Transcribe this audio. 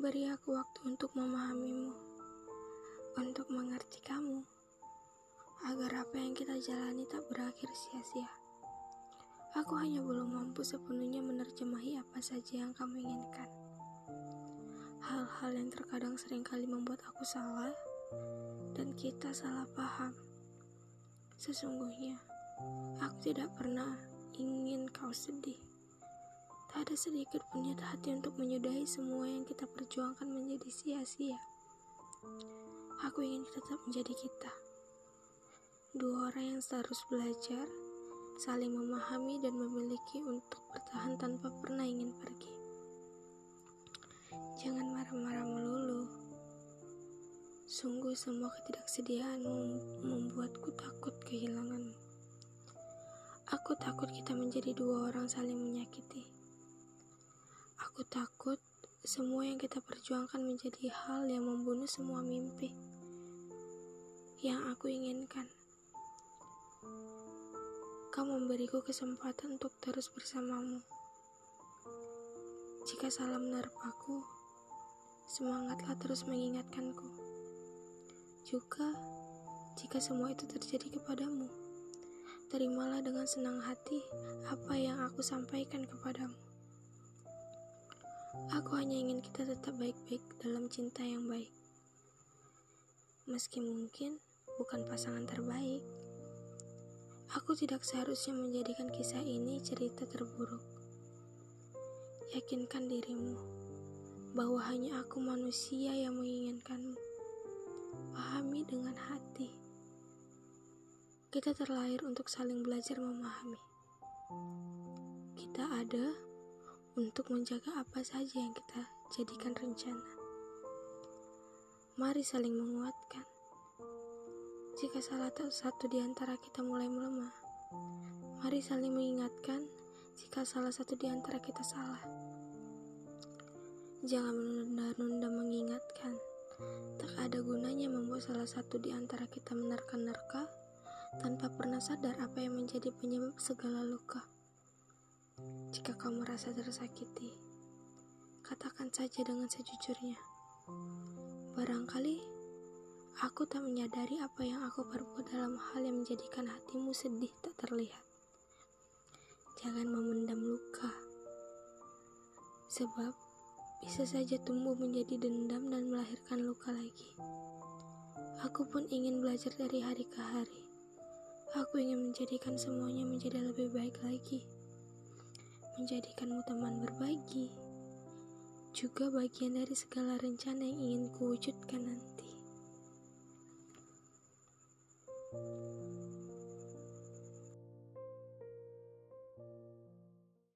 Beri aku waktu untuk memahamimu, untuk mengerti kamu, agar apa yang kita jalani tak berakhir sia-sia. Aku hanya belum mampu sepenuhnya menerjemahi apa saja yang kamu inginkan. Hal-hal yang terkadang sering kali membuat aku salah dan kita salah paham. Sesungguhnya, aku tidak pernah ingin kau sedih. Tak ada sedikit pun niat hati untuk menyudahi semua yang kita perjuangkan menjadi sia-sia. Aku ingin tetap menjadi kita. Dua orang yang terus belajar, saling memahami dan memiliki untuk bertahan tanpa pernah ingin pergi. Jangan marah-marah melulu. Sungguh semua ketidaksediaanmu membuatku takut kehilanganmu. Aku takut kita menjadi dua orang saling menyakiti. Aku takut semua yang kita perjuangkan menjadi hal yang membunuh semua mimpi yang aku inginkan. Kau memberiku kesempatan untuk terus bersamamu. Jika salah menerpaku, semangatlah terus mengingatkanku. Juga, jika semua itu terjadi kepadamu, terimalah dengan senang hati apa yang aku sampaikan kepadamu. Aku hanya ingin kita tetap baik-baik dalam cinta yang baik. Meski mungkin bukan pasangan terbaik. Aku tidak seharusnya menjadikan kisah ini cerita terburuk. Yakinkan dirimu bahwa hanya aku manusia yang menginginkanmu. Pahami dengan hati. Kita terlahir untuk saling belajar memahami. Kita ada untuk menjaga apa saja yang kita jadikan rencana. Mari saling menguatkan. Jika salah satu di antara kita mulai melemah, mari saling mengingatkan jika salah satu di antara kita salah. Jangan menunda-nunda mengingatkan. Tak ada gunanya membuat salah satu di antara kita menerka-nerka tanpa pernah sadar apa yang menjadi penyebab segala luka. Jika kamu merasa tersakiti, katakan saja dengan sejujurnya. Barangkali aku tak menyadari apa yang aku perbuat dalam hal yang menjadikan hatimu sedih tak terlihat. Jangan memendam luka, sebab bisa saja tumbuh menjadi dendam dan melahirkan luka lagi. Aku pun ingin belajar dari hari ke hari. Aku ingin menjadikan semuanya menjadi lebih baik lagi menjadikanmu teman berbagi, juga bagian dari segala rencana yang ingin kuwujudkan nanti.